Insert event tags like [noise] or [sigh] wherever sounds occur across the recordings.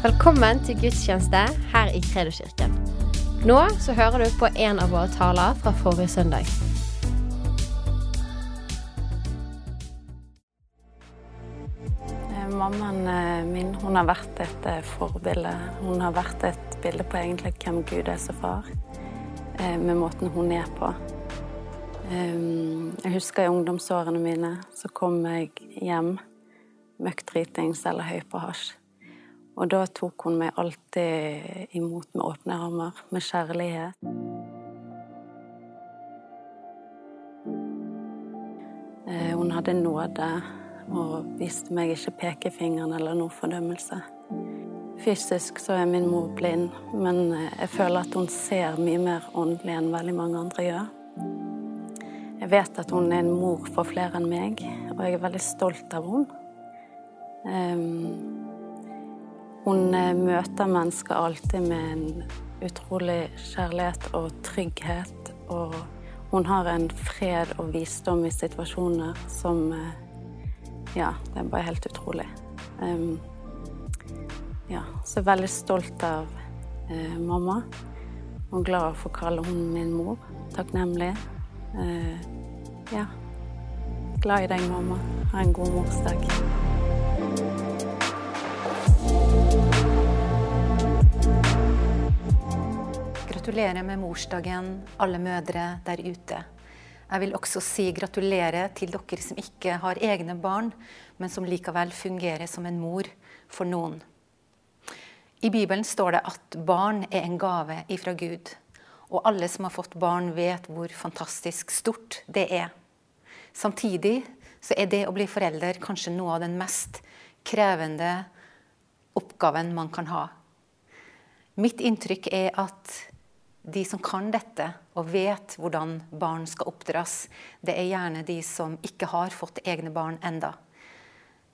Velkommen til gudstjeneste her i Kredoskirken. Nå så hører du på en av våre taler fra forrige søndag. Eh, Mammaen eh, min hun har vært et eh, forbilde. Hun har vært et bilde på egentlig hvem Gud er som far, med måten hun er på. Jeg husker i ungdomsårene mine så kom jeg hjem møkkdritings eller høy på hasj. Og da tok hun meg alltid imot med åpne armer, med kjærlighet. Eh, Hun hadde nåde og viste meg ikke pekefingeren eller noe fordømmelse. Fysisk så er min mor blind, men eh, jeg føler at hun ser mye mer åndelig enn veldig mange andre gjør. Jeg vet at hun er en mor for flere enn meg, og jeg er veldig stolt av henne. Hun eh, møter mennesker alltid med en utrolig kjærlighet og trygghet. Og hun har en fred og visdom i situasjoner som eh, Ja, det er bare helt utrolig. Um, ja, så jeg er veldig stolt av uh, mamma. Og glad for å kalle hun min mor. Takknemlig. Uh, ja. Glad i deg, mamma. Ha en god morsdag. Gratulerer med morsdagen, alle mødre der ute. Jeg vil også si gratulerer til dere som ikke har egne barn, men som likevel fungerer som en mor for noen. I Bibelen står det at barn er en gave ifra Gud. Og alle som har fått barn, vet hvor fantastisk stort det er. Samtidig så er det å bli forelder kanskje noe av den mest krevende oppgaven man kan ha. Mitt inntrykk er at de som kan dette og vet hvordan barn skal oppdras, det er gjerne de som ikke har fått egne barn enda.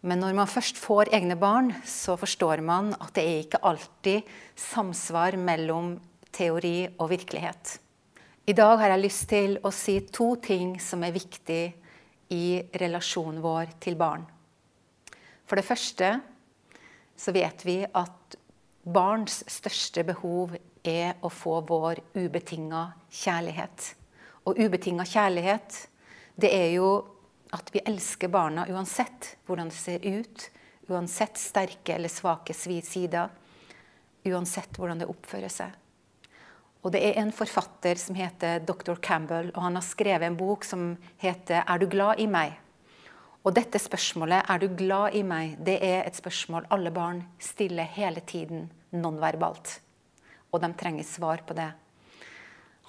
Men når man først får egne barn, så forstår man at det er ikke alltid samsvar mellom teori og virkelighet. I dag har jeg lyst til å si to ting som er viktig i relasjonen vår til barn. For det første så vet vi at barns største behov er å få vår ubetinga kjærlighet. Og ubetinga kjærlighet, det er jo at vi elsker barna uansett hvordan det ser ut, uansett sterke eller svake sider, uansett hvordan det oppfører seg. Og det er en forfatter som heter dr. Campbell, og han har skrevet en bok som heter 'Er du glad i meg?' Og dette spørsmålet, 'Er du glad i meg?', det er et spørsmål alle barn stiller hele tiden nonverbalt og de trenger svar på det.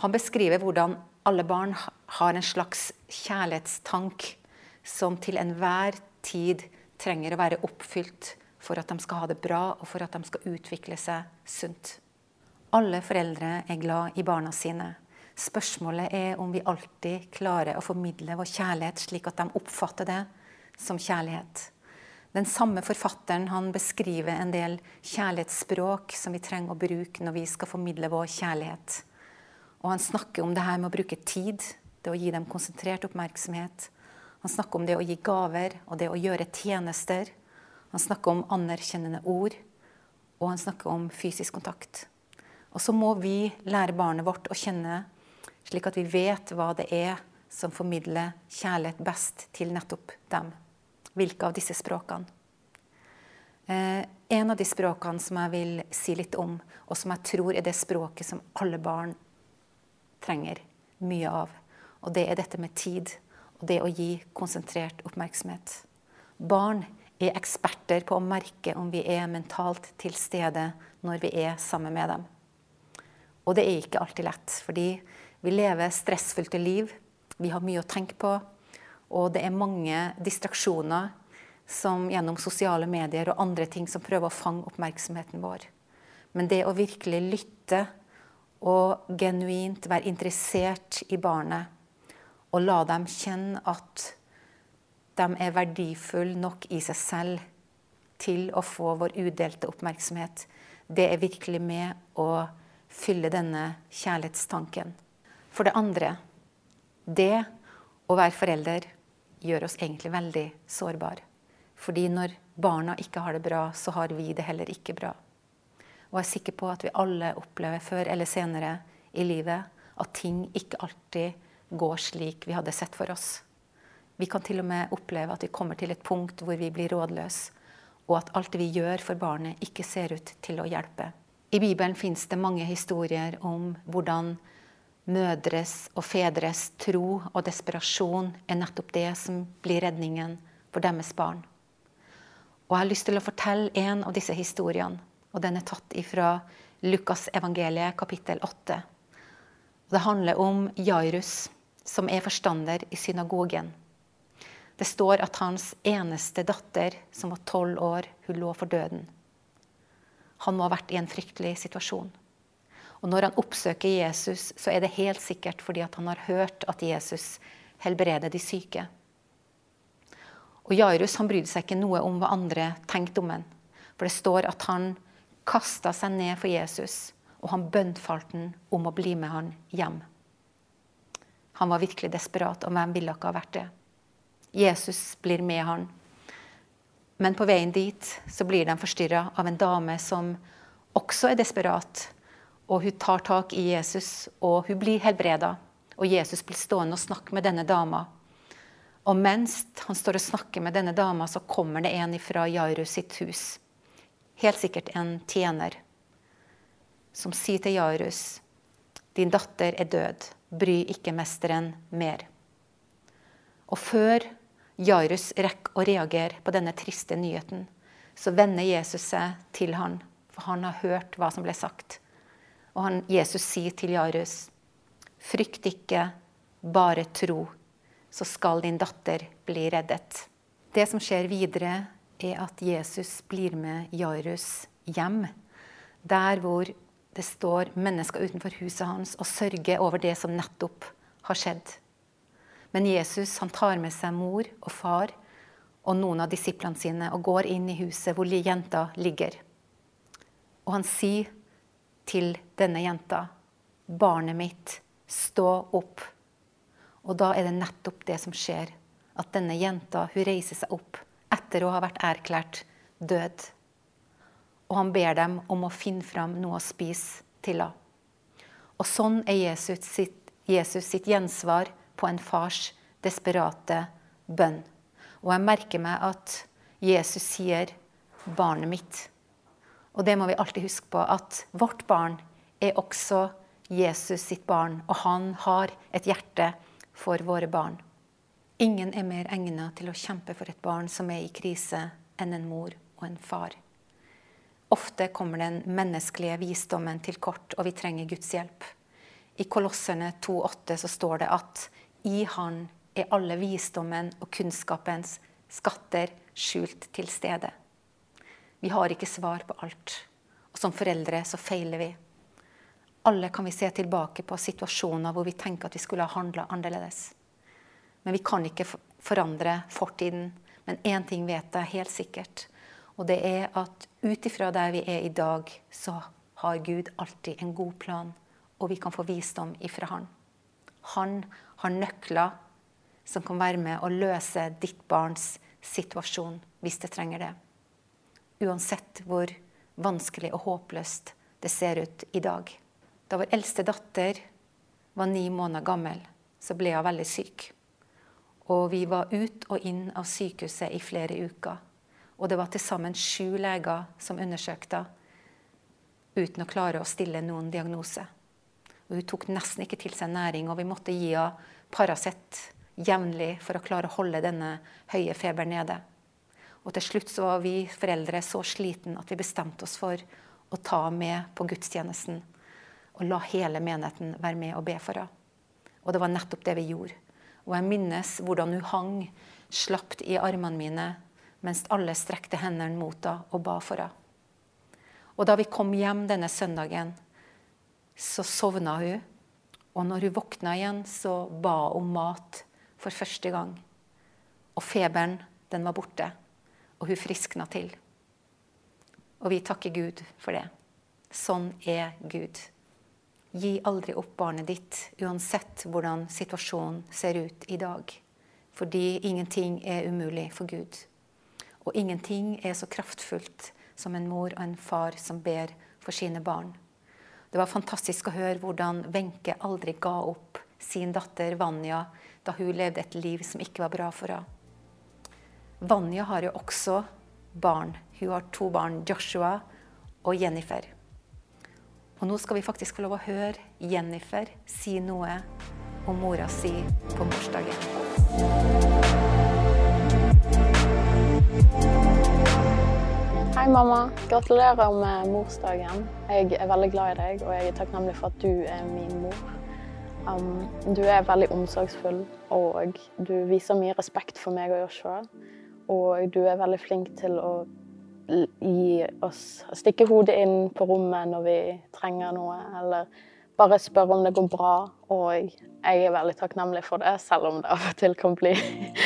Han beskriver hvordan alle barn har en slags kjærlighetstank som til enhver tid trenger å være oppfylt for at de skal ha det bra og for at de skal utvikle seg sunt. Alle foreldre er glad i barna sine. Spørsmålet er om vi alltid klarer å formidle vår kjærlighet slik at de oppfatter det som kjærlighet. Den samme forfatteren han beskriver en del kjærlighetsspråk som vi trenger å bruke når vi skal formidle vår kjærlighet. Og han snakker om det her med å bruke tid, det å gi dem konsentrert oppmerksomhet. Han snakker om det å gi gaver og det å gjøre tjenester. Han snakker om anerkjennende ord, og han snakker om fysisk kontakt. Og så må vi lære barnet vårt å kjenne, slik at vi vet hva det er som formidler kjærlighet best til nettopp dem hvilke av disse språkene. Eh, en av de språkene som jeg vil si litt om, og som jeg tror er det språket som alle barn trenger mye av, og det er dette med tid og det å gi konsentrert oppmerksomhet. Barn er eksperter på å merke om vi er mentalt til stede når vi er sammen med dem. Og det er ikke alltid lett, fordi vi lever stressfylte liv. Vi har mye å tenke på. Og det er mange distraksjoner som gjennom sosiale medier og andre ting som prøver å fange oppmerksomheten vår. Men det å virkelig lytte og genuint være interessert i barnet og la dem kjenne at de er verdifulle nok i seg selv til å få vår udelte oppmerksomhet, det er virkelig med å fylle denne kjærlighetstanken. For det andre, det å være forelder gjør oss egentlig veldig sårbare. Fordi når barna ikke har det bra, så har vi det heller ikke bra. Og jeg er sikker på at vi alle opplever før eller senere i livet at ting ikke alltid går slik vi hadde sett for oss. Vi kan til og med oppleve at vi kommer til et punkt hvor vi blir rådløse, og at alt vi gjør for barnet, ikke ser ut til å hjelpe. I Bibelen fins det mange historier om hvordan mødres og fedres tro og desperasjon er nettopp det som blir redningen for deres barn. Og Jeg har lyst til å fortelle en av disse historiene. og Den er tatt fra Lukas evangeliet kapittel 8. Det handler om Jairus, som er forstander i synagogen. Det står at hans eneste datter, som var tolv år, hun lå for døden. Han må ha vært i en fryktelig situasjon. Og når han oppsøker Jesus, så er det helt sikkert fordi han har hørt at Jesus helbreder de syke. Og Jairus han brydde seg ikke noe om hva andre tenkte om ham. For det står at han kasta seg ned for Jesus, og han bønnfalt ham om å bli med han hjem. Han var virkelig desperat, og hvem ville ikke ha vært det? Jesus blir med han. Men på veien dit så blir de forstyrra av en dame som også er desperat. Og hun tar tak i Jesus, og hun blir helbreda. Og Jesus blir stående og snakke med denne dama. Og mens han står og snakker med denne dama, så kommer det en fra Jairus sitt hus. Helt sikkert en tjener. Som sier til Jairus, din datter er død. Bry ikke mesteren mer. Og før Jairus rekker å reagere på denne triste nyheten, så vender Jesus seg til han, for han har hørt hva som ble sagt. Og han, Jesus sier til Jairus, frykt ikke, bare tro, så skal din datter bli reddet. Det som skjer videre, er at Jesus blir med Jairus hjem, der hvor det står mennesker utenfor huset hans og sørger over det som nettopp har skjedd. Men Jesus han tar med seg mor og far og noen av disiplene sine og går inn i huset hvor jenta ligger. Og han sier til denne jenta, 'Barnet mitt, stå opp.' Og da er det nettopp det som skjer. At denne jenta hun reiser seg opp etter å ha vært erklært død. Og han ber dem om å finne fram noe å spise til henne. Og sånn er Jesus sitt, Jesus sitt gjensvar på en fars desperate bønn. Og jeg merker meg at Jesus sier 'barnet mitt'. Og det må vi alltid huske på, at vårt barn er også Jesus sitt barn. Og han har et hjerte for våre barn. Ingen er mer egnet til å kjempe for et barn som er i krise, enn en mor og en far. Ofte kommer den menneskelige visdommen til kort, og vi trenger Guds hjelp. I Kolosserne 2,8 så står det at i Han er alle visdommen og kunnskapens skatter skjult til stede. Vi har ikke svar på alt. Og som foreldre så feiler vi. Alle kan vi se tilbake på situasjoner hvor vi tenker at vi skulle ha handla annerledes. Men vi kan ikke forandre fortiden. Men én ting vet jeg helt sikkert. Og det er at ut ifra der vi er i dag, så har Gud alltid en god plan. Og vi kan få visdom ifra Han. Han har nøkler som kan være med å løse ditt barns situasjon hvis det trenger det. Uansett hvor vanskelig og håpløst det ser ut i dag. Da vår eldste datter var ni måneder gammel, så ble hun veldig syk. Og vi var ut og inn av sykehuset i flere uker. Og det var til sammen sju leger som undersøkte uten å klare å stille noen diagnose. Og hun tok nesten ikke til seg næring, og vi måtte gi henne Paracet jevnlig for å klare å holde denne høye feberen nede. Og til slutt så var vi foreldre så sliten at vi bestemte oss for å ta med på gudstjenesten. Og la hele menigheten være med og be for henne. Og det var nettopp det vi gjorde. Og jeg minnes hvordan hun hang slapt i armene mine mens alle strekte hendene mot henne og ba for henne. Og da vi kom hjem denne søndagen, så sovna hun. Og når hun våkna igjen, så ba hun mat for første gang. Og feberen, den var borte. Og hun friskna til. Og vi takker Gud for det. Sånn er Gud. Gi aldri opp barnet ditt, uansett hvordan situasjonen ser ut i dag. Fordi ingenting er umulig for Gud. Og ingenting er så kraftfullt som en mor og en far som ber for sine barn. Det var fantastisk å høre hvordan Wenche aldri ga opp sin datter Vanja da hun levde et liv som ikke var bra for henne. Vanja har jo også barn. Hun har to barn, Joshua og Jennifer. Og nå skal vi faktisk få lov å høre Jennifer si noe om mora si på morsdagen. Hei, mamma. Gratulerer med morsdagen. Jeg er veldig glad i deg, og jeg er takknemlig for at du er min mor. Um, du er veldig omsorgsfull, og du viser mye respekt for meg og Joshua. Og du er veldig flink til å gi oss stikke hodet inn på rommet når vi trenger noe, eller bare spørre om det går bra. Og jeg er veldig takknemlig for det, selv om det av og til kan bli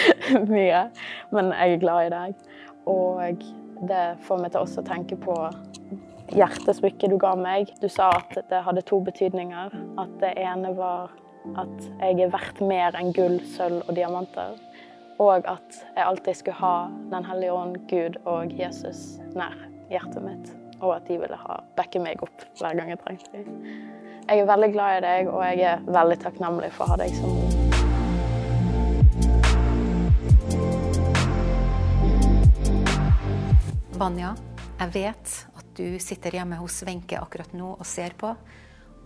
[laughs] mye. Men jeg er glad i deg. Og det får meg til også å tenke på hjertesmykket du ga meg. Du sa at det hadde to betydninger. At det ene var at jeg er verdt mer enn gull, sølv og diamanter. Og at jeg alltid skulle ha Den hellige ånd, Gud og Jesus nær hjertet mitt. Og at de ville ha, backe meg opp hver gang jeg trengte dem. Jeg er veldig glad i deg, og jeg er veldig takknemlig for å ha deg som mor. Vanja, jeg vet at du sitter hjemme hos Wenche akkurat nå og ser på.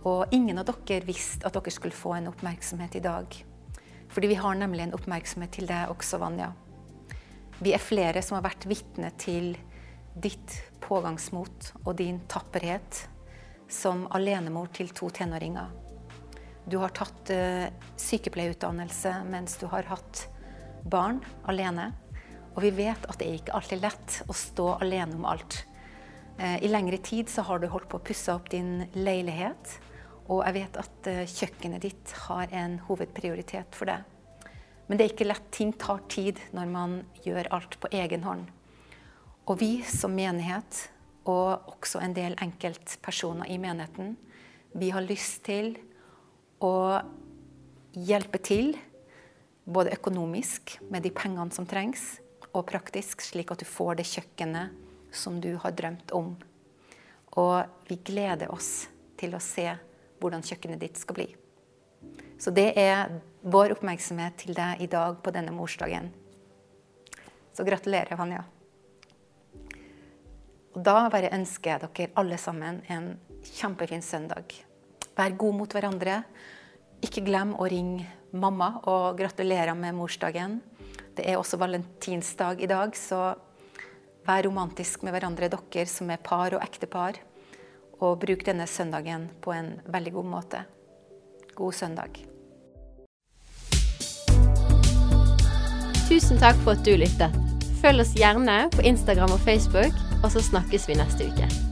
Og ingen av dere visste at dere skulle få en oppmerksomhet i dag. Fordi vi har nemlig en oppmerksomhet til deg også, Vanja. Vi er flere som har vært vitne til ditt pågangsmot og din tapperhet som alenemor til to tenåringer. Du har tatt uh, sykepleierutdannelse mens du har hatt barn alene. Og vi vet at det er ikke alltid lett å stå alene om alt. Uh, I lengre tid så har du holdt på å pusse opp din leilighet. Og jeg vet at eh, kjøkkenet ditt har en hovedprioritet for det. Men det er ikke lett. Ting tar tid når man gjør alt på egen hånd. Og vi som menighet, og også en del enkeltpersoner i menigheten, vi har lyst til å hjelpe til, både økonomisk med de pengene som trengs, og praktisk, slik at du får det kjøkkenet som du har drømt om. Og vi gleder oss til å se hvordan kjøkkenet ditt skal bli. Så det er vår oppmerksomhet til deg i dag på denne morsdagen. Så gratulerer, Vanja. Og da bare ønsker jeg dere alle sammen en kjempefin søndag. Vær god mot hverandre. Ikke glem å ringe mamma og gratulere med morsdagen. Det er også valentinsdag i dag, så vær romantisk med hverandre, dere som er par og ektepar. Og bruk denne søndagen på en veldig god måte. God søndag. Tusen takk for at du lyttet. Følg oss gjerne på Instagram og Facebook, og så snakkes vi neste uke.